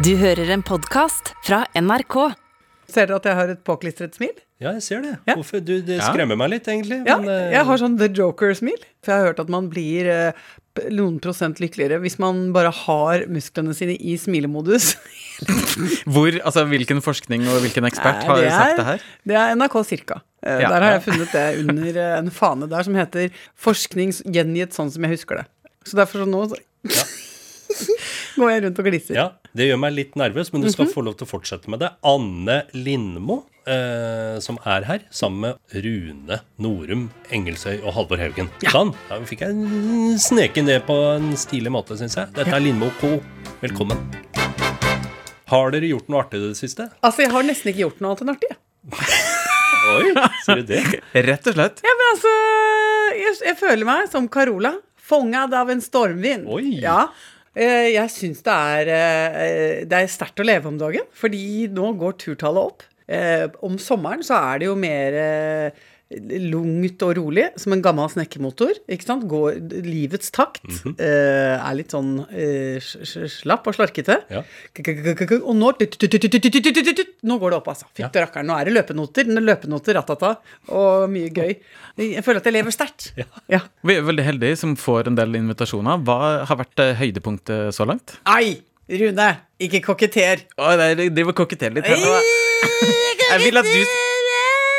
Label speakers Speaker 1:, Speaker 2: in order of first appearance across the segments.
Speaker 1: Du hører en podkast fra NRK.
Speaker 2: Ser dere at jeg har et påklistret smil?
Speaker 3: Ja, jeg ser det.
Speaker 2: Ja.
Speaker 3: Hvorfor? Du, det skremmer meg litt, egentlig.
Speaker 2: Ja,
Speaker 3: men, eh,
Speaker 2: jeg har sånn The Joker-smil. For jeg har hørt at man blir eh, noen prosent lykkeligere hvis man bare har musklene sine i smilemodus.
Speaker 4: Hvor, altså Hvilken forskning og hvilken ekspert har
Speaker 2: Nei,
Speaker 4: sagt det her?
Speaker 2: Det er NRK Cirka. Eh,
Speaker 4: Ja,
Speaker 2: der har jeg funnet det under en fane der som heter 'Forskning gjengitt sånn som jeg husker det'. Så derfor sånn nå så går jeg rundt og gliser.
Speaker 3: Ja, Det gjør meg litt nervøs, men du skal få lov til å fortsette med det. Anne Lindmo, eh, som er her, sammen med Rune Norum Engelsøy og Halvor Haugen. Sånn. Da fikk jeg sneke ned på en stilig måte, syns jeg. Dette er Lindmo Co. Velkommen. Har dere gjort noe artig i det siste?
Speaker 2: Altså, jeg har nesten ikke gjort noe annet enn artig.
Speaker 3: Oi, ser du det?
Speaker 4: Rett og slett.
Speaker 2: Ja, men altså Jeg, jeg føler meg som Carola. Fångad av en stormvind.
Speaker 3: Oi.
Speaker 2: Ja. Eh, Jeg syns det er eh, Det er sterkt å leve om dagen, fordi nå går turtallet opp. Eh, Om sommeren så er det jo mer lungt og rolig, som en gammel snekkermotor. Ikke sant? Går, livets takt
Speaker 3: mm
Speaker 2: -hmm. uh, er litt sånn eh, sj- slapp og slarkete.
Speaker 3: Ja.
Speaker 2: Og nå Nå går det opp, altså. Fytti rakkeren. Nå er det løpenoter. Løpenoter, ratata, og mye gøy. Jeg føler at jeg lever sterkt. Ja.
Speaker 4: Vi er veldig heldige som får en del invitasjoner. Hva har vært eh, høydepunktet så langt?
Speaker 2: Ai, Rune, ikke koketter.
Speaker 4: Å, nei, jeg driver og koketterer litt. her. Jeg vil at du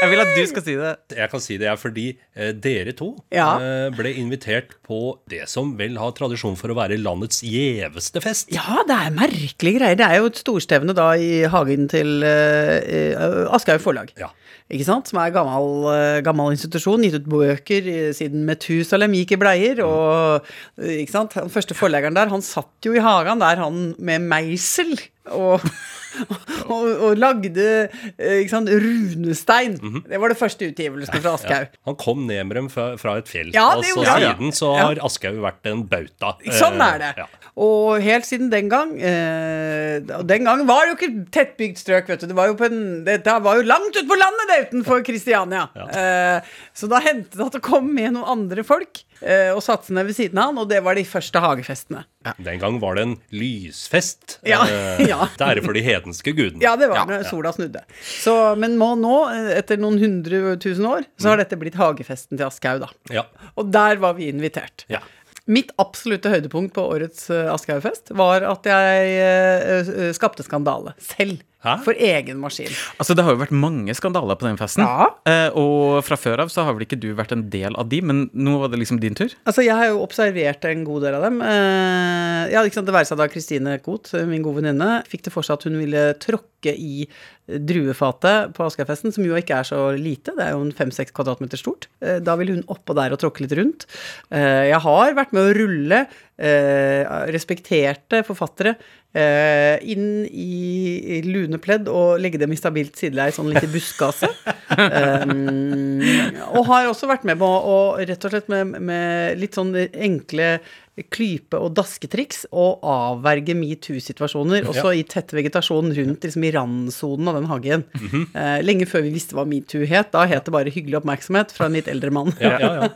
Speaker 4: Jeg vil at du skal si det.
Speaker 3: Jeg kan si det jeg, fordi eh, dere to
Speaker 2: Ja.
Speaker 3: eh, ble invitert på det som vel har tradisjon for å være landets gjeveste fest.
Speaker 2: Ja, det er merkelige greier. Det er jo et storstevne da i hagen til eh, Aschehoug Forlag.
Speaker 3: Ja.
Speaker 2: Ikke sant? Som er gammel, eh, gammel institusjon, gitt ut bøker eh, siden Methusalem gikk i bleier. Og eh, ikke sant? Den første forleggeren der, han satt jo i hagen der, han med meisel. Og, og, og lagde eh, sant, runestein. Det var det første utgivelsen fra Aschehoug.
Speaker 3: Ja. Han kom ned med dem fra, fra et fjell.
Speaker 2: Ja,
Speaker 3: og så
Speaker 2: gjorde
Speaker 3: siden så
Speaker 2: Ja.
Speaker 3: har Aschehoug vært en bauta.
Speaker 2: Sånn
Speaker 3: Eh,
Speaker 2: er det.
Speaker 3: Ja.
Speaker 2: Og helt siden den gang eh, Og den gangen var det jo ikke tettbygd strøk, vet du. Det var jo på en, dette var jo langt ute på landet det utenfor Kristiania. Eh, så da hendte det at det kom med noen andre folk eh, og satte ned ved siden av han, og det var de første hagefestene.
Speaker 3: Den gang var det en lysfest.
Speaker 2: Ja,
Speaker 3: eh,
Speaker 2: ja.
Speaker 3: Det er for de hedenske guden.
Speaker 2: Ja, det var når sola snudde. Så, men nå, nå, eh, etter noen hundre tusen år, så har dette blitt hagefesten til Aschehoug, da.
Speaker 3: Ja.
Speaker 2: Og der var vi invitert.
Speaker 3: Ja.
Speaker 2: Mitt absolutte høydepunkt på årets uh, Aschehoug-fest var at jeg eh, eh, skapte skandale selv.
Speaker 3: Hæ?
Speaker 2: For egen maskin.
Speaker 4: Altså, Det har jo vært mange skandaler på den festen.
Speaker 2: Ja.
Speaker 4: Eh, og fra før av så har vel ikke du vært en del av de, men nå var det liksom din tur.
Speaker 2: Altså, Jeg har jo observert en god del av dem. Eh, ja, ikke sant, Det være seg da Kristine Koht, min gode venninne, fikk det for seg at hun ville tråkke i druefatet på Askerfesten, som jo ikke er så lite, det er jo en fem-seks kvadratmeter stort. Eh, da ville hun oppå der og tråkke litt rundt. Eh, jeg har vært med å rulle eh, respekterte forfattere inn i, lunepledd og legge dem i stabilt sideleie, sånn litt i buskaset. Um, og har også vært med på å rett og slett med, med litt sånn enkle klype- og dasketriks og avverge metoo-situasjoner, også i tett vegetasjon rundt liksom, i randsonen av den hagen. eh, lenge før vi visste hva metoo het. Da het det bare hyggelig oppmerksomhet fra en litt eldre mann.
Speaker 3: Ja, ja, ja.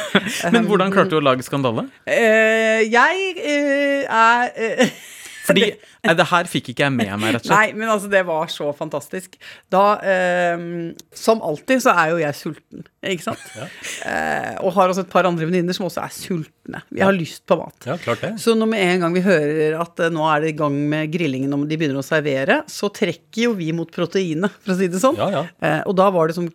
Speaker 4: Men hvordan klarte du å lage skandale?
Speaker 2: Uh, jeg uh, er eh,
Speaker 4: Fordi eh, det her fikk ikke jeg med meg, rett og slett.
Speaker 2: Nei, men altså, det var så fantastisk. Da eh, Som alltid så er jo jeg sulten, ikke sant? Eh, og har også et par andre venninner som også er sultne. Vi har lyst på mat.
Speaker 3: ja, klart det.
Speaker 2: Så når med en gang vi hører at eh, nå er det i gang med grillingen og de begynner å servere, så trekker jo vi mot proteinet, for å si det sånn.
Speaker 3: Ja, ja.
Speaker 2: Eh, og da var det som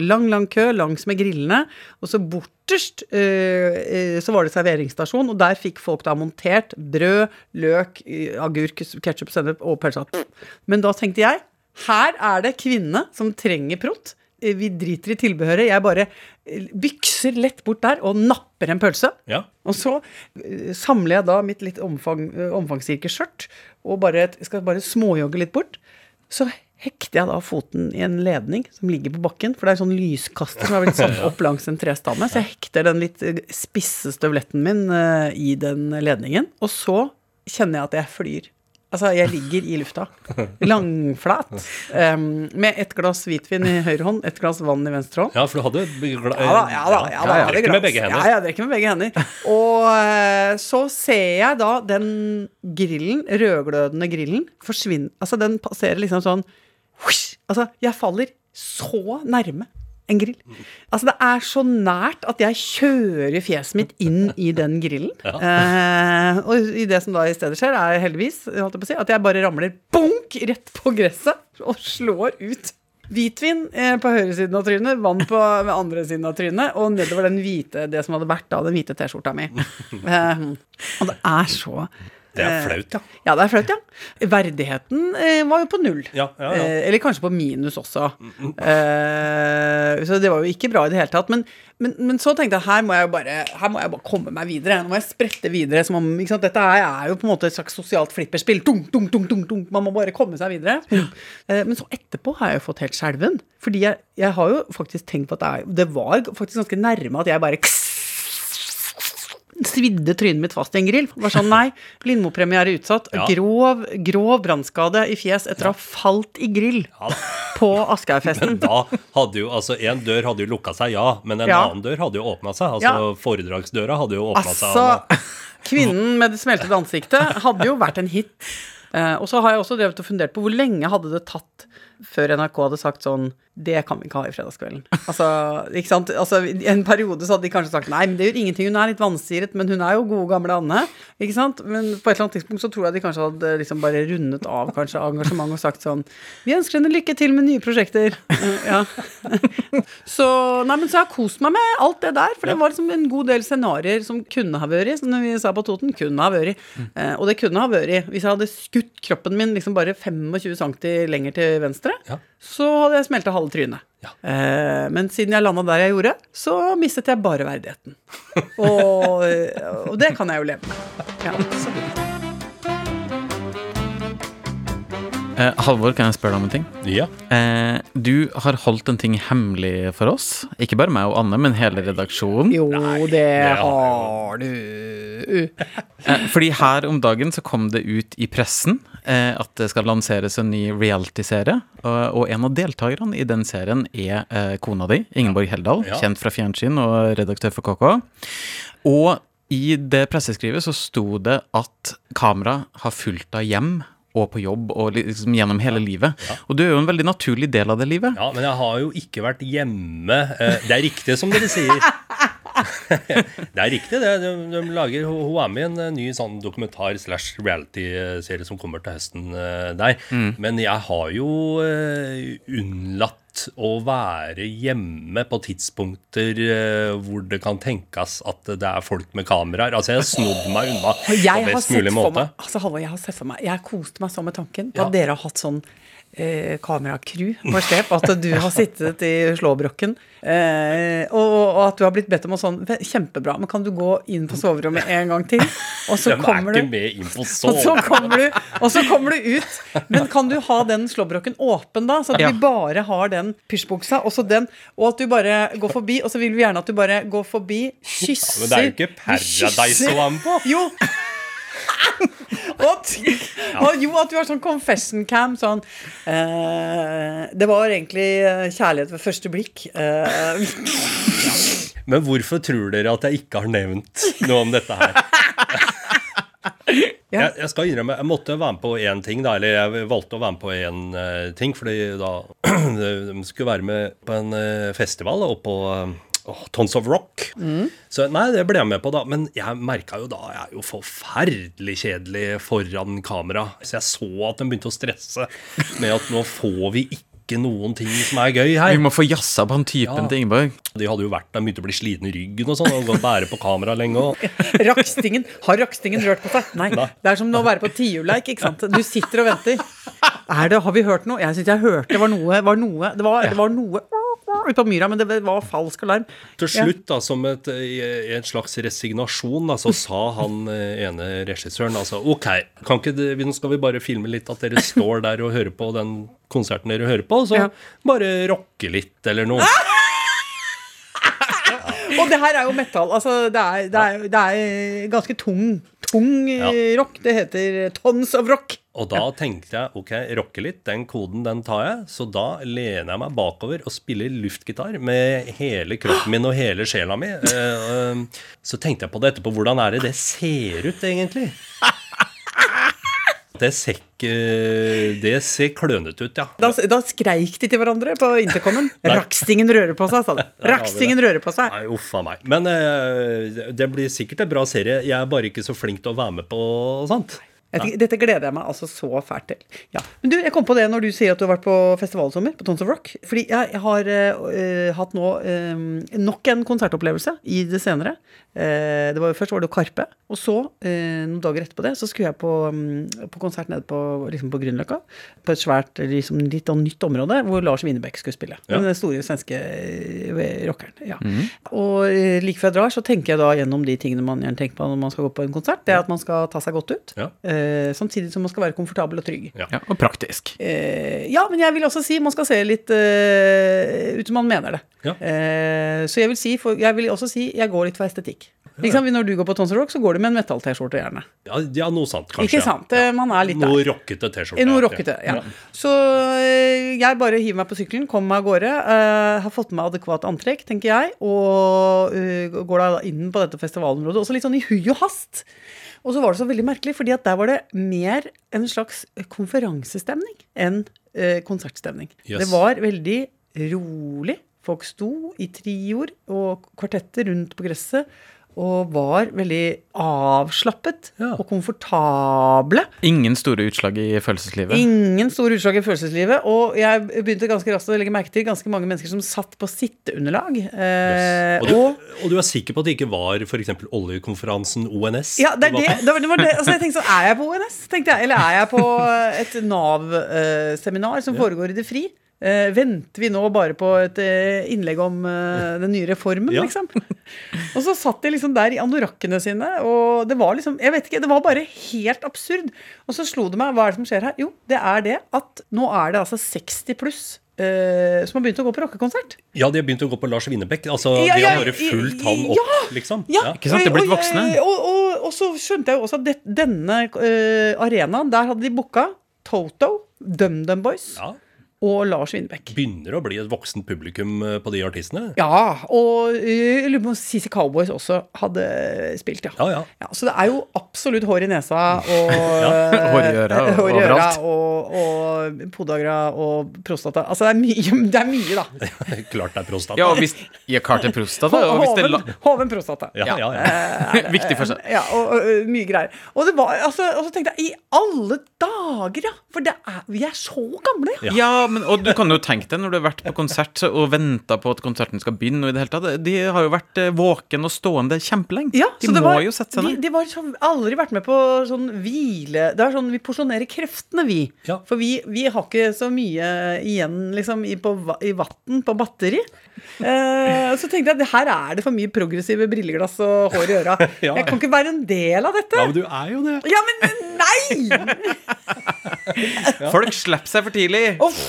Speaker 2: lang, lang kø langs med grillene, og så borterst eh, eh, så var det serveringsstasjon, og der fikk folk da montert brød, løk, eh, agurk, ketsjup, sennep og pølse. Men da tenkte jeg, her er det kvinne som trenger prot. Eh, Vi driter i tilbehøret. Jeg bare eh, bykser lett bort der og napper en pølse.
Speaker 3: Ja.
Speaker 2: Og så eh, samler jeg da mitt litt omfang, eh, omfangsrike skjørt og bare, skal bare småjogge litt bort. Så hekter jeg da foten i en ledning som ligger på bakken, for det er en sånn lyskaster som har blitt satt opp langs en trestamme. Så jeg hekter den litt eh, spisse støvletten min uh, i den ledningen, og så kjenner jeg at jeg flyr. Altså, jeg ligger i lufta. Langflat. Um, med et glass hvitvin i høyre hånd, et glass vann i venstre hånd.
Speaker 3: Ja, for du hadde gla-
Speaker 2: Ja da, ja da. Ja, da, er
Speaker 3: drikker med begge hender.
Speaker 2: Ja, jeg drikker med begge hender. Og uh, så ser jeg da den grillen, rødglødende grillen, forsvinne Altså, den passerer liksom sånn. Altså, jeg faller så nærme en grill. Altså, det er så nært at jeg kjører fjeset mitt inn i den grillen. Eh, og i det som da i stedet skjer, er heldigvis holdt jeg si, at jeg bare ramler bonk rett på gresset og slår ut Hvitvin eh, på høyresiden av trynet, vann på andre siden av trynet, og nedover den hvite, det som hadde vært da den hvite T-skjorta mi. Eh, og det er så
Speaker 3: Det er flaut, ja.
Speaker 2: Ja, det er flaut, ja. Verdigheten eh, var jo på null.
Speaker 3: Ja, ja, ja.
Speaker 2: Eh, eller kanskje på minus også. Eh, så det var jo ikke bra i det hele tatt. Men, men, men så tenkte jeg her må jeg bare, her må jeg bare komme meg videre. Nå må jeg sprette videre. Som om, ikke sant? Dette er jo på en måte et slags sosialt flipperspill. Tung, tung, tung, tung, tung. Man må bare komme seg videre. Men så etterpå har jeg jo fått helt skjelven. Fordi jeg, jeg har jo faktisk tenkt på at det, er, det var faktisk ganske nærme at jeg bare svidde trynet mitt fast i en grill. Var sånn, nei, Lindmo-premiere utsatt.
Speaker 3: Ja.
Speaker 2: Grov, grov brannskade i fjes etter å ha falt i grill
Speaker 3: Ja
Speaker 2: på Aschehougfesten.
Speaker 3: Men da hadde jo altså En dør hadde jo lukka seg, ja, men en
Speaker 2: Ja.
Speaker 3: annen dør hadde jo åpna seg. Altså foredragsdøra hadde jo åpna seg.
Speaker 2: Altså, kvinnen med det smeltede ansiktet hadde jo vært en hit. Eh, og så har jeg også drevet og fundert på hvor lenge hadde det tatt før NRK hadde sagt sånn Det kan vi ikke ha i fredagskvelden. Altså, ikke sant? Altså, I en periode så hadde de kanskje sagt nei, men det gjør ingenting, hun er litt vansiret, men hun er jo gode gamle Anne. Ikke sant? Men på et eller annet tidspunkt så tror jeg de kanskje hadde liksom bare rundet av kanskje engasjement og sagt sånn Vi ønsker henne lykke til med nye prosjekter. Ja. Så, nei, men så har jeg kost meg med alt det der, for det var liksom en god del scenarioer som kunne ha vært, som vi sa på Toten, kunne ha vært. Eh, og det kunne ha vært hvis jeg hadde skutt kroppen min liksom bare 25 cm lenger til venstre,
Speaker 3: Ja.
Speaker 2: så hadde jeg smelta halve trynet.
Speaker 3: Ja.
Speaker 2: Eh, men siden jeg landa der jeg gjorde, så mistet jeg bare verdigheten. Og, og det kan jeg jo leve med. Ja.
Speaker 4: Eh, Halvor, kan jeg spørre deg om en ting?
Speaker 3: Ja.
Speaker 4: Eh, du har holdt en ting hemmelig for oss. Ikke bare meg og Anne, men hele redaksjonen.
Speaker 2: Jo, det,
Speaker 3: det har
Speaker 2: har du.
Speaker 4: Eh, fordi her om dagen så kom det ut i pressen eh, at det skal lanseres en ny reality-serie. Og, og en av deltakerne i den serien er eh, kona di, Ingeborg Heldal,
Speaker 3: Ja.
Speaker 4: kjent fra fjernsyn og redaktør for KK. Og i det presseskrivet så sto det at kamera har fulgt deg hjem og på jobb og liksom gjennom hele livet. Og du er jo en veldig naturlig del av det livet.
Speaker 3: ja, men jeg har jo ikke vært hjemme. Eh, Det er riktig som dere sier. Det er riktig, det. De, de lager, hun er med i en eh, ny sånn dokumentar slash reality-serie som kommer til høsten eh, der. Men jeg har jo eh, unnlatt å være hjemme på tidspunkter hvor det kan tenkes at det er folk med kameraer. Altså, jeg har snodd meg unna på best mulig måte.
Speaker 2: meg Altså, Halvor, jeg har sett for meg Jeg koste meg så med tanken på
Speaker 3: Ja.
Speaker 2: at dere har hatt sånn eh, kameracrew på slep. At du har sittet i slåbroken. Eh, og, og at du har blitt bedt om å sånn Kjempebra, men kan du gå inn på soverommet en gang til? Og så
Speaker 3: er
Speaker 2: kommer du
Speaker 3: med inn på
Speaker 2: og så, kommer du, og så kommer du ut. Men kan du ha den slåbroken åpen, da? Så at vi bare har den pysjbuksa, og så den, og at du bare går forbi. Og så vil vi gjerne at du bare går forbi, kysser
Speaker 3: Men det er jo ikke Paradise å være med på.
Speaker 2: Jo. Og, og jo, at du har sånn confession cam sånn eh, Det var egentlig eh, kjærlighet ved første blikk. Eh,
Speaker 3: Men hvorfor tror dere at jeg ikke har nevnt noe om dette her?
Speaker 2: Ja.
Speaker 3: Jeg, jeg skal innrømme, jeg måtte være med på én ting, da. Eller jeg valgte å være med på én uh, ting, fordi da De skulle være med på en uh, festival da, oppå på eh, Tons of Rock. Så nei, det ble jeg med på, da. Men jeg merka jo da Jeg er jo forferdelig kjedelig foran kamera. Så jeg så at den begynte å stresse med at nå får vi ikke noen ting som er gøy her.
Speaker 4: Vi må få jazza på han typen
Speaker 3: Ja.
Speaker 4: til Ingeborg.
Speaker 3: De hadde jo vært der, begynte å bli sliten i ryggen og sånn, og bære på kamera lenge. Og
Speaker 2: rakstingen Har rakstingen rørt på seg? Nei.
Speaker 3: Nei.
Speaker 2: Det er som å være på tiurleik. ikke sant? Du sitter og venter. Er det, Har vi hørt noe? Jeg syns jeg hørte det var noe, var noe Det var, det var noe ute på myra, men det var falsk alarm.
Speaker 3: til slutt, da, som et, en slags resignasjon, da, så sa han eh, ene regissøren altså OK, det, nå skal vi bare filme litt at dere står der og hører på den konserten dere hører på, så
Speaker 2: Ja.
Speaker 3: bare rocke litt, eller noe.
Speaker 2: Og det her er jo metal. Altså, det er, det er, det er ganske tung, tung
Speaker 3: Ja.
Speaker 2: rock. Det heter Tons of Rock.
Speaker 3: Og da tenkte jeg ok, rocke litt, den koden den tar jeg. Så da lener jeg meg bakover og spiller luftgitar med hele kroppen min og hele sjela mi. Eh, eh, Så tenkte jeg på det etterpå. Hvordan er det det ser ut, egentlig? Det ser Det ser klønete ut, ja.
Speaker 2: Da, da skreik de til hverandre på intercomen. Rakstingen rører på seg, sa de. Rakstingen rører på seg.
Speaker 3: Nei, uff a meg. Men eh, det blir sikkert en bra serie. Jeg er bare ikke så flink til å være med på sånt.
Speaker 2: Tenker, dette gleder jeg meg altså så fælt til. Ja. Men du, jeg kom på det når du sier at du har vært på festivalsommer på Tons of Rock. Fordi jeg har uh, hatt nå uh, nok en konsertopplevelse i det senere. Eh, det var jo Først var det Karpe, og så, eh, noen dager etterpå det, så skulle jeg på, mm, på konsert nede på, liksom på Grünerløkka. På et svært, liksom, litt av nytt område, hvor Lars Winnerbäck skulle spille.
Speaker 3: Ja.
Speaker 2: Den store svenske eh, rockeren. Ja. Og eh, like før jeg drar, så tenker jeg da gjennom de tingene man gjerne tenker på når man skal gå på en konsert. Det er at man skal ta seg godt ut.
Speaker 3: Ja.
Speaker 2: Samtidig som man skal være komfortabel og trygg.
Speaker 3: Ja.
Speaker 4: Og praktisk.
Speaker 2: Eh, ja, men jeg vil også si man skal se litt ut som man mener det.
Speaker 3: Ja.
Speaker 2: Eh, så jeg vil, si, for, jeg vil også si jeg går litt for estetikk. Sant? Når du går på Tons Rock, så går du med en metall-T-skjorte gjerne.
Speaker 3: Ja, ja, noe sant, kanskje.
Speaker 2: Ikke sant?
Speaker 3: Ja.
Speaker 2: Eh, Man er litt
Speaker 3: Noe
Speaker 2: der.
Speaker 3: rockete T-skjorte.
Speaker 2: Noe rockete, ja. Så eh, jeg bare hiver meg på sykkelen, kommer meg av gårde. Uh, har fått med meg adekvat antrekk, tenker jeg, og uh, går da inn på dette festivalområdet. Også litt sånn i hui og hast. Og så var det så veldig merkelig, fordi at der var det mer en slags konferansestemning enn uh, konsertstemning.
Speaker 3: Yes.
Speaker 2: Det var veldig rolig. Folk sto i trioer og kvartetter rundt på gresset. Og var veldig avslappet
Speaker 3: Ja.
Speaker 2: og komfortable.
Speaker 4: Ingen store utslag i følelseslivet.
Speaker 2: Ingen store utslag i følelseslivet. Og jeg begynte ganske raskt å legge merke til ganske mange mennesker som satt på sitteunderlag. Eh,
Speaker 3: Og, du,
Speaker 2: og
Speaker 3: og du er sikker på at det ikke var f.eks. oljekonferansen ONS?
Speaker 2: ja, det er det.
Speaker 3: var
Speaker 2: det, var, det, var det. Altså, jeg tenkte sånn, Er jeg på ONS? tenkte jeg, Eller er jeg på et Nav-seminar som foregår i det fri? Eh, venter vi nå bare på et eh, innlegg om eh, den nye reformen,
Speaker 3: Ja.
Speaker 2: liksom? Og så satt de liksom der i anorakkene sine, og det var liksom Jeg vet ikke, det var bare helt absurd. Og så slo det meg, hva er det som skjer her? Jo, det er det at nå er det altså 60 pluss Uh, som har begynt å gå på rockekonsert.
Speaker 3: Ja, de har begynt å gå på Lars Winnebekk. Altså,
Speaker 2: Ja,
Speaker 3: de
Speaker 2: ja,
Speaker 3: har bare fulgt han opp,
Speaker 2: ja,
Speaker 3: liksom.
Speaker 2: Ja,
Speaker 4: Ikke sant? De er blitt voksne.
Speaker 2: Og, og, og så skjønte jeg jo også at det, denne uh, arenaen, der hadde de booka Toto, DumDum Boys
Speaker 3: Ja.
Speaker 2: Og Lars Winnerbäck.
Speaker 3: Begynner å bli et voksent publikum eh, på de artistene.
Speaker 2: Ja, og eh, jeg lurer på om CC Cowboys også hadde spilt, ja.
Speaker 3: Ja, ja.
Speaker 2: Så det er jo absolutt hår i nesa og
Speaker 4: Hår i øra og
Speaker 2: hår i øra
Speaker 4: overalt.
Speaker 2: og, og podagra og prostata. Altså det er mye, det er mye da.
Speaker 3: Klart det er prostata.
Speaker 4: Ja, og hvis Ja, klart det er prostata. Og hvis det la
Speaker 2: Hoven, hoven prostata.
Speaker 3: ja, ja, ja.
Speaker 4: Viktig for seg.
Speaker 2: Ja, og, og, og mye greier. Og, det var, altså, og så tenkte jeg, i alle dager, ja! For det er, vi er så gamle.
Speaker 3: Ja.
Speaker 4: Ja, men, og du kan jo tenke deg når du har vært på konsert og venta på at konserten skal begynne. og i det hele tatt, De har jo vært eh, våken og stående kjempelenge.
Speaker 2: Ja,
Speaker 4: de
Speaker 2: så det
Speaker 4: må
Speaker 2: var,
Speaker 4: jo sette seg ned.
Speaker 2: de har så, aldri vært med på sånn hvile Det er sånn Vi porsjonerer kreftene, vi.
Speaker 3: Ja.
Speaker 2: For vi, vi har ikke så mye igjen liksom, i, på, i vann på batteri. Eh, så tenkte jeg at her er det for mye progressive brilleglass og hår i øra.
Speaker 3: Ja.
Speaker 2: Jeg kan ikke være en del av dette.
Speaker 3: ja, men du er jo det.
Speaker 2: Ja, men nei!
Speaker 4: Folk slipper seg for tidlig.
Speaker 2: Uff.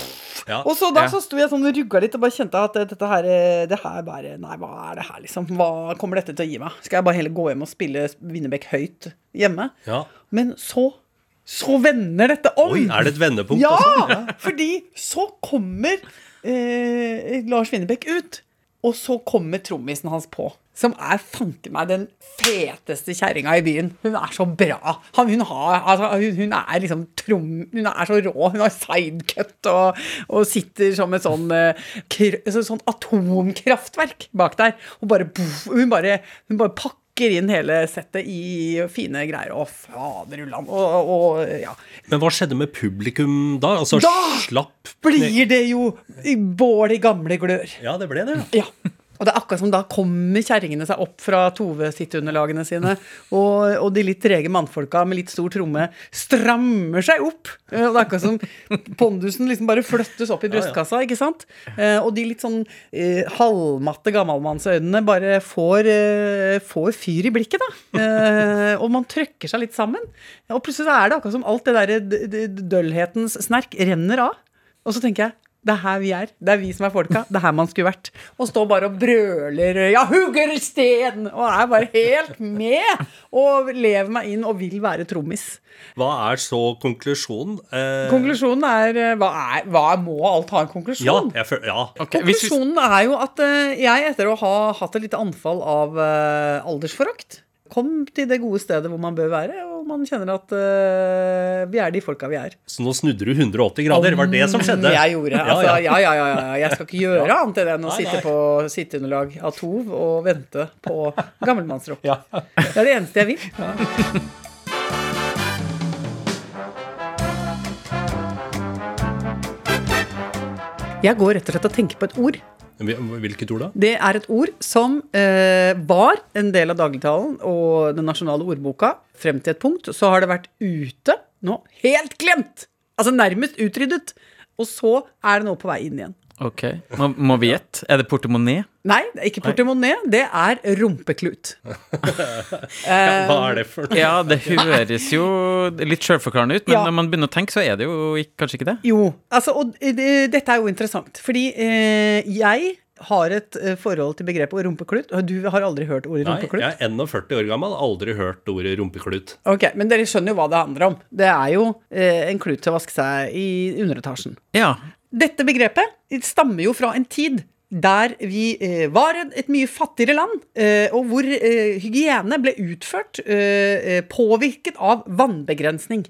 Speaker 3: Ja.
Speaker 2: Og så da
Speaker 4: Ja.
Speaker 2: så sto jeg sånn og rugga litt og bare kjente at dette her, det her bare Nei, hva er det her, liksom? Hva kommer dette til å gi meg? Skal jeg bare heller gå hjem og spille Winnebekk høyt hjemme?
Speaker 3: Ja.
Speaker 2: Men så så vender dette om!
Speaker 3: Oi, er det et vendepunkt?
Speaker 2: ja!
Speaker 3: også?
Speaker 2: Fordi så kommer eh, Lars Winnebekk ut, og så kommer trommisen hans på. Som er fanken meg den feteste kjerringa i byen. Hun er så bra. Han, hun, har, altså, hun, hun er liksom trom... Hun er så rå. Hun har sidecut og, og sitter som et sånn, eh, så- sånn atomkraftverk bak der. Og bare, hun bare, hun bare pakker inn hele settet i fine greier. Å, faderullan. Og, og, og ja.
Speaker 3: Men hva skjedde med publikum da? Altså,
Speaker 2: Da
Speaker 3: slapp
Speaker 2: blir det jo bål i gamle glør.
Speaker 3: Ja, det ble det.
Speaker 2: Ja. Og det er akkurat som da kommer kjerringene seg opp fra Tove-sitteunderlagene sine, og, og de litt trege mannfolka med litt stor tromme strammer seg opp. Eh, Og det er akkurat som pondusen liksom bare flyttes opp i brystkassa, ikke sant? Eh, Og de litt sånn eh, halvmatte gammalmannsøynene bare får, eh, får fyr i blikket, da. Eh, og man trøkker seg litt sammen. Og plutselig så er det akkurat som alt det derre døllhetens snerk renner av. Og så tenker jeg Det er her vi er. Det er vi som er folka. Det er her man skulle vært. Og står bare og brøler 'ja, hugger sten!' og er bare helt med. Og lever meg inn og vil være trommis.
Speaker 3: Hva er så konklusjonen? Eh,
Speaker 2: Konklusjonen er eh, hva, er hva må alt ha en konklusjon?
Speaker 3: ja, jeg føl ja.
Speaker 4: Ok, hvis vi-
Speaker 2: Konklusjonen er jo at eh, jeg, etter å ha hatt et lite anfall av eh, aldersforakt, kom til det gode stedet hvor man bør være, og man kjenner at uh, vi er de folka vi er.
Speaker 3: Så nå snudde du 180 grader? Var det som skjedde?
Speaker 2: Jeg gjorde.
Speaker 3: Ja,
Speaker 2: Altså,
Speaker 3: ja.
Speaker 2: ja, ja, ja, ja. Jeg skal ikke gjøre
Speaker 3: Ja.
Speaker 2: annet enn å
Speaker 3: Nei,
Speaker 2: sitte
Speaker 3: nei.
Speaker 2: på sitteunderlag av Tov og vente på gammelmannsrock.
Speaker 3: Ja.
Speaker 2: Det er det eneste jeg vil. Jeg går rett og slett og tenker på et ord.
Speaker 3: Hvil- Hvilket ord da?
Speaker 2: Det er et ord som eh, var en del av dagligtalen og den nasjonale ordboka frem til et punkt. Så har det vært ute, nå helt glemt! Altså nærmest utryddet. Og så er det nå på vei inn igjen.
Speaker 4: Ok, Må, må vi gjette? Er det portemonnaie?
Speaker 2: Nei, det er ikke portemonnaie, det er rumpeklut.
Speaker 3: Hva er det for noe?
Speaker 4: Ja, det høres jo litt sjølforklarende ut, men
Speaker 2: Ja.
Speaker 4: når man begynner å tenke, så er det jo ikke- kanskje ikke det?
Speaker 2: Jo, altså, og det, dette er jo interessant, fordi eh, jeg har et eh, forhold til begrepet rumpeklut, og du har aldri hørt ordet
Speaker 3: Nei,
Speaker 2: rumpeklut?
Speaker 3: jeg er 41 år gammel, aldri hørt ordet rumpeklut.
Speaker 2: Ok, men dere skjønner jo hva det handler om. Det er jo eh, en klut til å vaske seg i underetasjen.
Speaker 4: Ja.
Speaker 2: Dette begrepet stammer jo fra en tid der vi eh, var et, mye fattigere land, eh, og hvor eh, hygiene ble utført påvirket av vannbegrensning.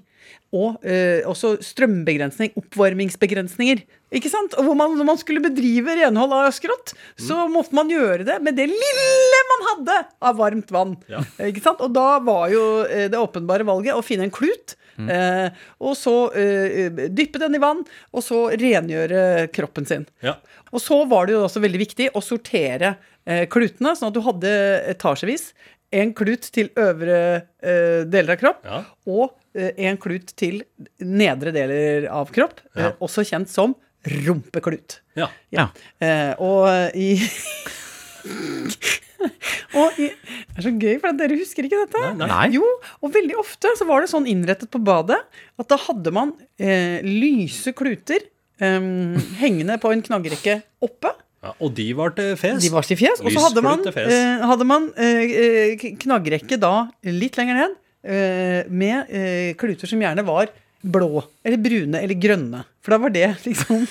Speaker 2: Og eh, også strømbegrensning, oppvarmingsbegrensninger. Ikke sant? Og hvor man, når man skulle bedrive renhold av skrott, så måtte man gjøre det med det lille man hadde av varmt vann.
Speaker 3: Ja.
Speaker 2: Ikke sant? Og da var jo det åpenbare valget å finne en klut. Eh, og så eh, dyppe den i vann, og så rengjøre kroppen sin.
Speaker 3: Ja.
Speaker 2: Og så var det jo også veldig viktig å sortere eh, klutene, sånn at du hadde etasjevis. En klut til øvre eh, deler av kropp,
Speaker 3: Ja.
Speaker 2: og eh, en klut til nedre deler av kropp.
Speaker 3: Ja.
Speaker 2: Eh, også kjent som rumpeklut.
Speaker 3: ja.
Speaker 4: ja.
Speaker 2: Eh, og i og i, Det er så gøy, for dere husker ikke dette.
Speaker 3: Nei, nei.
Speaker 2: Jo, og veldig ofte så var det sånn innrettet på badet at da hadde man eh, lyse kluter eh, hengende på en knaggerekke oppe.
Speaker 3: ja. Og de var til fes.
Speaker 2: De var til fjes. Og så hadde man, eh, hadde man eh, eh, knaggrekke da litt lenger ned eh, med eh, kluter som gjerne var blå eller brune eller grønne. For da var det liksom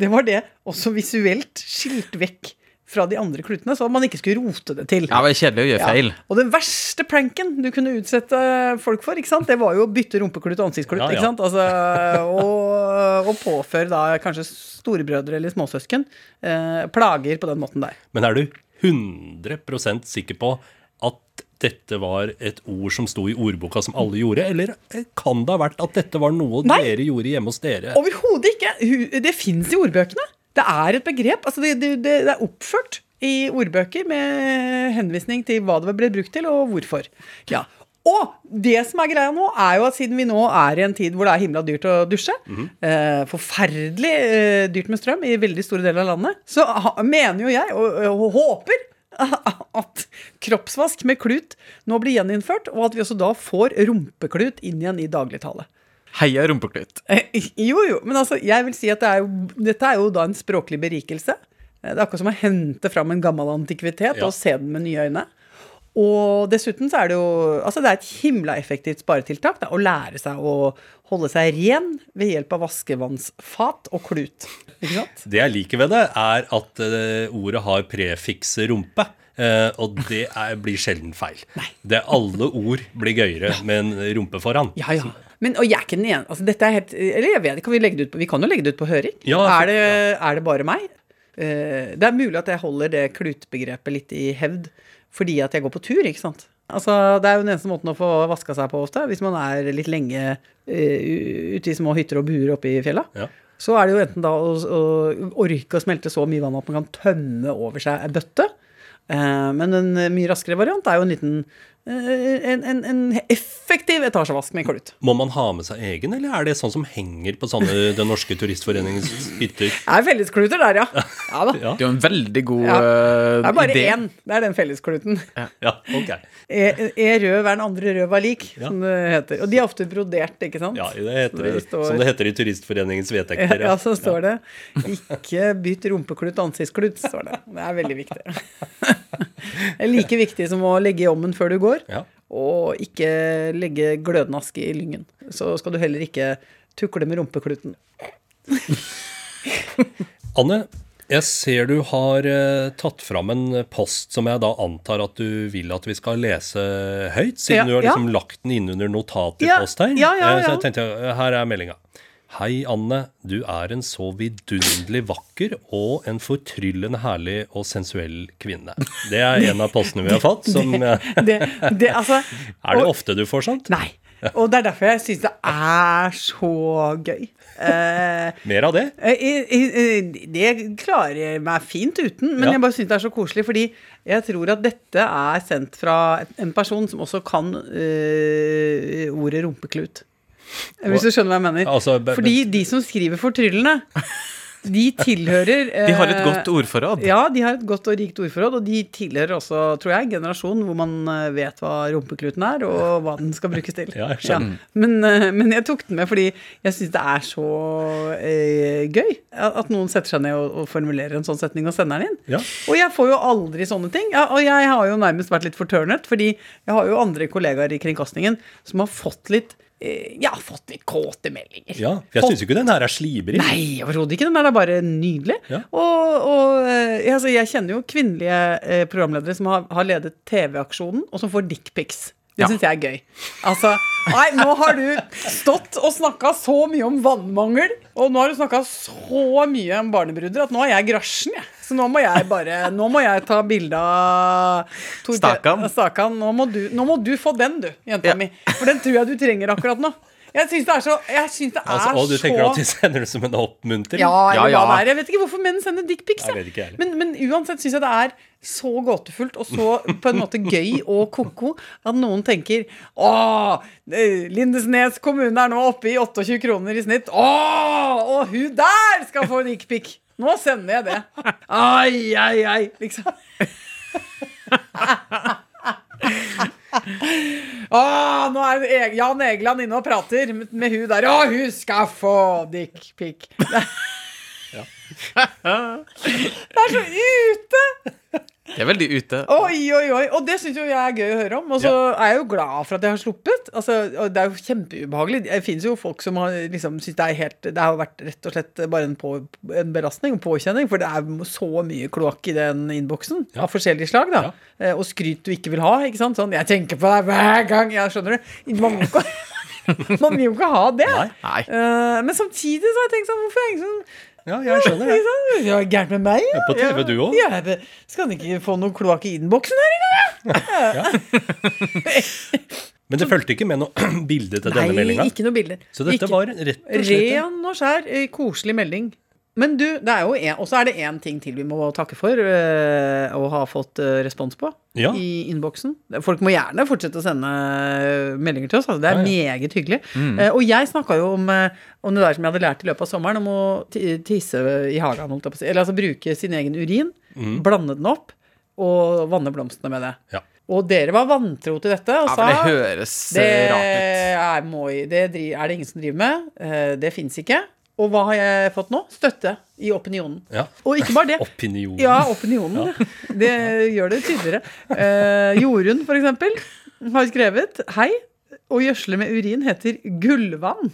Speaker 2: Det var det også visuelt skilt vekk fra de andre klutene, så man ikke skulle rote det til.
Speaker 4: Ja, det var kjedelig å gjøre
Speaker 2: Ja.
Speaker 4: feil.
Speaker 2: Og den verste pranken du kunne utsette folk for, ikke sant? det var jo å bytte rumpeklut og ansiktsklut.
Speaker 3: Ja, ja.
Speaker 2: Ikke sant? Altså, og, og påføre da kanskje storebrødre eller småsøsken eh, plager på den måten der.
Speaker 3: Men er du 100% sikker på at dette var et ord som sto i ordboka som alle gjorde, eller kan det ha vært at dette var noe
Speaker 2: Nei.
Speaker 3: dere gjorde hjemme hos dere?
Speaker 2: Overhodet ikke! Det fins i ordbøkene. Det er et begrep. Altså det, det, det er oppført i ordbøker med henvisning til hva det ble brukt til, og hvorfor. Ja. Og det som er greia nå, er jo at siden vi nå er i en tid hvor det er himla dyrt å dusje, eh, forferdelig eh, dyrt med strøm i veldig store deler av landet, så ha, mener jo jeg, og, og håper, at kroppsvask med klut nå blir gjeninnført, og at vi også da får rumpeklut inn igjen i dagligtale.
Speaker 4: Heia rumpeklut.
Speaker 2: Eh, Jo, jo, men altså, jeg vil si at det er jo, dette er jo da en språklig berikelse. Eh, Det er akkurat som å hente fram en gammel antikvitet
Speaker 3: Ja.
Speaker 2: og se den med nye øyne. Og dessuten så er det jo Altså, det er et himla effektivt sparetiltak da, å lære seg å holde seg ren ved hjelp av vaskevannsfat og klut. Ikke sant?
Speaker 3: Det jeg liker ved det, er at eh, ordet har prefikset rumpe. og det er, blir sjelden feil. Nei. Det er Alle ord blir gøyere med en rumpe foran.
Speaker 2: Ja, ja. Men, og jeg er ikke den ene. Altså, dette er helt Eller jeg vet kan vi legge det ut på Vi kan jo legge det ut på høring.
Speaker 3: Ja,
Speaker 2: er, det, er det bare meg? Uh, det er mulig at jeg holder det klutbegrepet litt i hevd fordi at jeg går på tur, ikke sant? Altså, Det er jo den eneste måten å få vaska seg på ofte, hvis man er litt lenge uh, ute i små hytter og buer oppe i fjella.
Speaker 3: Ja.
Speaker 2: Så er det jo enten da å, å orke å smelte så mye vann at man kan tømme over seg ei bøtte. Uh, men en mye raskere variant er jo en liten en, en, en effektiv etasjevask med klut.
Speaker 3: Må man ha med seg egen, eller er det sånn som henger på sånne Den norske turistforeningens hytter?
Speaker 2: Det er felleskluter der, ja. Ja da.
Speaker 3: Ja,
Speaker 4: Det er jo en veldig god
Speaker 2: Ja.
Speaker 4: eh,
Speaker 2: Det er bare
Speaker 4: idé.
Speaker 2: én. Det er den felleskluten.
Speaker 3: ja ok.
Speaker 2: Er er rød hver den andre rød var lik,
Speaker 3: Ja.
Speaker 2: som det heter. Og de er ofte brodert, ikke sant?
Speaker 3: Ja, det heter det,
Speaker 2: Det står-
Speaker 3: som det heter i Turistforeningens
Speaker 2: Ja,
Speaker 3: vedtekter.
Speaker 2: ja, så står det 'ikke bytt rumpeklut ansiktsklut'. står Det Det er veldig viktig. Det er like viktig som å legge i ommen før du går,
Speaker 3: Ja.
Speaker 2: og ikke legge glødende aske i lyngen. Så skal du heller ikke tukle med rumpekluten.
Speaker 3: Anne, jeg ser du har eh, tatt fram en post som jeg da antar at du vil at vi skal lese høyt, siden
Speaker 2: Ja,
Speaker 3: du har
Speaker 2: ja.
Speaker 3: liksom lagt den inn under notat i
Speaker 2: Ja,
Speaker 3: post her.
Speaker 2: ja, ja,
Speaker 3: Eh, Så jeg tenkte, eh, her er meldinga. Hei, Anne. Du er en så vidunderlig vakker og en fortryllende herlig og sensuell kvinne. Det er en av postene vi har fått. Som, det,
Speaker 2: Det, det, altså,
Speaker 3: er det
Speaker 2: og-
Speaker 3: ofte du får sånt?
Speaker 2: Nei. Og det er derfor jeg syns det er så gøy. Eh,
Speaker 3: Mer av det?
Speaker 2: Eh, Det klarer jeg meg fint uten, men
Speaker 3: Ja.
Speaker 2: jeg bare syns det er så koselig, fordi jeg tror at dette er sendt fra en person som også kan eh, ordet rumpeklut. Hvis du skjønner hva jeg mener.
Speaker 3: Altså,
Speaker 2: fordi de som skriver for tryllene de tilhører
Speaker 4: De har et
Speaker 2: eh,
Speaker 4: godt ordforråd.
Speaker 2: Ja, de har et godt og rikt ordforråd, og de tilhører også, tror jeg, generasjonen hvor man eh, vet hva rumpekluten er, og hva den skal brukes til.
Speaker 3: Ja, jeg ja.
Speaker 2: Men, eh, men jeg tok den med fordi jeg syns det er så eh, gøy at noen setter seg ned og, og formulerer en sånn setning og sender den inn.
Speaker 3: Ja.
Speaker 2: Og jeg får jo aldri sånne ting. Ja, og jeg har jo nærmest vært litt fortørnet, fordi jeg har jo andre kollegaer i kringkastingen som har fått litt eh, har fått litt kåte meldinger.
Speaker 3: Ja, for jeg syns ikke den her er slibrig.
Speaker 2: Nei, overhodet ikke. Den er bare nydelig.
Speaker 3: Ja.
Speaker 2: Og, og altså, jeg kjenner jo kvinnelige eh, programledere som har, har ledet TV-aksjonen, og som får dickpics. Det
Speaker 4: Ja.
Speaker 2: syns jeg er gøy. Altså, nei, nå har du stått og snakka så mye om vannmangel, og nå har du snakka så mye om barnebruder at nå er jeg grasjen, jeg. Så nå må jeg bare Nå må jeg ta bilde av Tor-
Speaker 4: Stakan.
Speaker 2: Stakan. Nå må, du, nå må du få den, du, jenta
Speaker 4: Ja.
Speaker 2: mi. For den tror jeg du trenger akkurat nå. Jeg syns det er så Jeg synes det er
Speaker 3: Altså, og du tenker
Speaker 2: så
Speaker 3: at de sender det som en oppmuntring?
Speaker 2: ja,
Speaker 4: Ja, ja.
Speaker 2: det er. Jeg vet ikke hvorfor menn sender dickpics. Men, men uansett syns jeg det er så gåtefullt og så på en måte gøy og ko-ko at noen tenker Å, Lindesnes kommune er nå oppe i 28 kroner i snitt. Å, og hun der skal få dickpic! Nå sender jeg det. Ai, ai, ai. Liksom. ah, nå er Jan Egeland inne og prater med, med hun der. Å, hun skal få dickpic. Det er så ute!
Speaker 4: Det er veldig ute.
Speaker 2: Oi, oi, oi. Og det syns jo jeg er gøy å høre om. Og så er jeg jo glad for at jeg har sluppet. Altså, det er jo kjempeubehagelig. Det finnes jo folk som har liksom synes det er helt Det har vært rett og slett bare en, på, en belastning, en påkjenning, for det er så mye kloakk i den innboksen
Speaker 3: Ja.
Speaker 2: av forskjellige slag, da.
Speaker 3: Ja.
Speaker 2: Eh, Og skryt du ikke vil ha, ikke sant. Sånn 'Jeg tenker på deg hver gang'. Ja, skjønner du. Man vil jo ikke, man vil jo ikke ha det.
Speaker 3: Nei.
Speaker 4: Nei.
Speaker 2: Eh, men samtidig så har jeg tenkt sånn Hvorfor er det ingen som
Speaker 3: Ja, jeg skjønner det.
Speaker 2: Ja, gærent med meg? Ja.
Speaker 3: På TV, du òg.
Speaker 2: Ja, skal han ikke få noe kloakk i innboksen her i dag,
Speaker 3: Men det fulgte ikke med noe bilde til denne meldinga.
Speaker 2: ikke noe bilder.
Speaker 3: Så dette
Speaker 2: Ikke-
Speaker 3: var rett og slett en-
Speaker 2: Ren og skjær, eh, koselig melding. Men du, det er jo en, også er det én ting til vi må takke for eh, å ha fått eh, respons på
Speaker 3: Ja.
Speaker 2: i innboksen. Folk må gjerne fortsette å sende eh, meldinger til oss. Altså, det er
Speaker 3: Ja,
Speaker 2: meget hyggelig. Eh, og jeg snakka jo om, om det der som jeg hadde lært i løpet av sommeren, om å tisse i hagen. Eller altså bruke sin egen urin, blande den opp og vanne blomstene med det.
Speaker 3: Ja.
Speaker 2: Og dere var vantro til dette og
Speaker 4: Ja,
Speaker 2: sa
Speaker 4: det høres
Speaker 2: det
Speaker 4: rart ut.
Speaker 2: er, må, det er det ingen som driver med. Det fins ikke. Og hva har jeg fått nå? Støtte i opinionen.
Speaker 3: Ja.
Speaker 2: Og ikke bare det.
Speaker 3: Opinionen.
Speaker 2: Ja, opinionen. Det gjør det tydeligere. Eh, Jorunn, for eksempel, har skrevet Hei. Å gjødsle med urin heter gullvann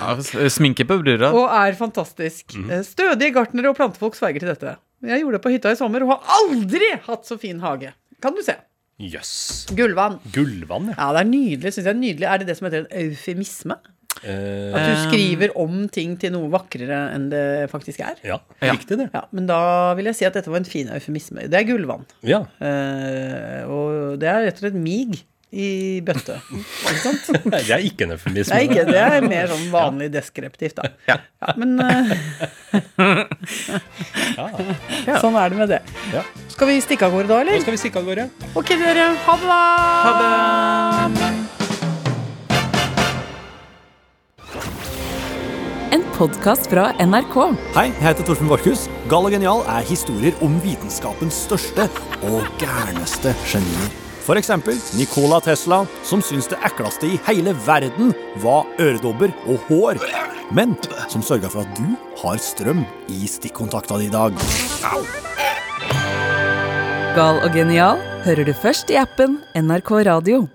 Speaker 4: Ja, sminke på brura.
Speaker 2: og er fantastisk.
Speaker 3: Mm.
Speaker 2: Eh, Stødige gartnere og plantefolk sverger til dette. Jeg gjorde det på hytta i sommer og har aldri hatt så fin hage. Kan du se.
Speaker 3: Jøss.
Speaker 2: Gullvann.
Speaker 3: Gullvann, ja.
Speaker 2: Ja, det er nydelig. Synes jeg er nydelig. Er det det som heter en eufemisme?
Speaker 3: Eh,
Speaker 2: At du skriver om ting til noe vakrere enn det faktisk er?
Speaker 3: ja,
Speaker 4: Ja.
Speaker 3: riktig det.
Speaker 2: Ja, Men da vil jeg si at dette var en fin eufemisme. Det er gullvann.
Speaker 3: Ja.
Speaker 2: Uh, og det er rett og slett mig. i bøtte. Ikke sant?
Speaker 3: Det er ikke en eufemisme.
Speaker 2: Nei, ikke, det er mer sånn vanlig deskriptivt, da. Ja. men eh, Sånn er det med det.
Speaker 3: Ja.
Speaker 2: Skal vi stikke av gårde da,
Speaker 3: Nå skal vi stikke av gårde.
Speaker 2: Ok, dere. Ha det, da.
Speaker 4: Ha det!
Speaker 1: Podkast fra NRK.
Speaker 5: Hei, jeg heter Torfinn Borchhus. Gal og genial er historier om vitenskapens største og gærneste genier. F.eks. Nicola Tesla, som syntes det ekleste i hele verden var øredobber og hår. Men som sørga for at du har strøm i stikkontakta di i dag.
Speaker 1: Gal og genial hører du først i appen NRK Radio.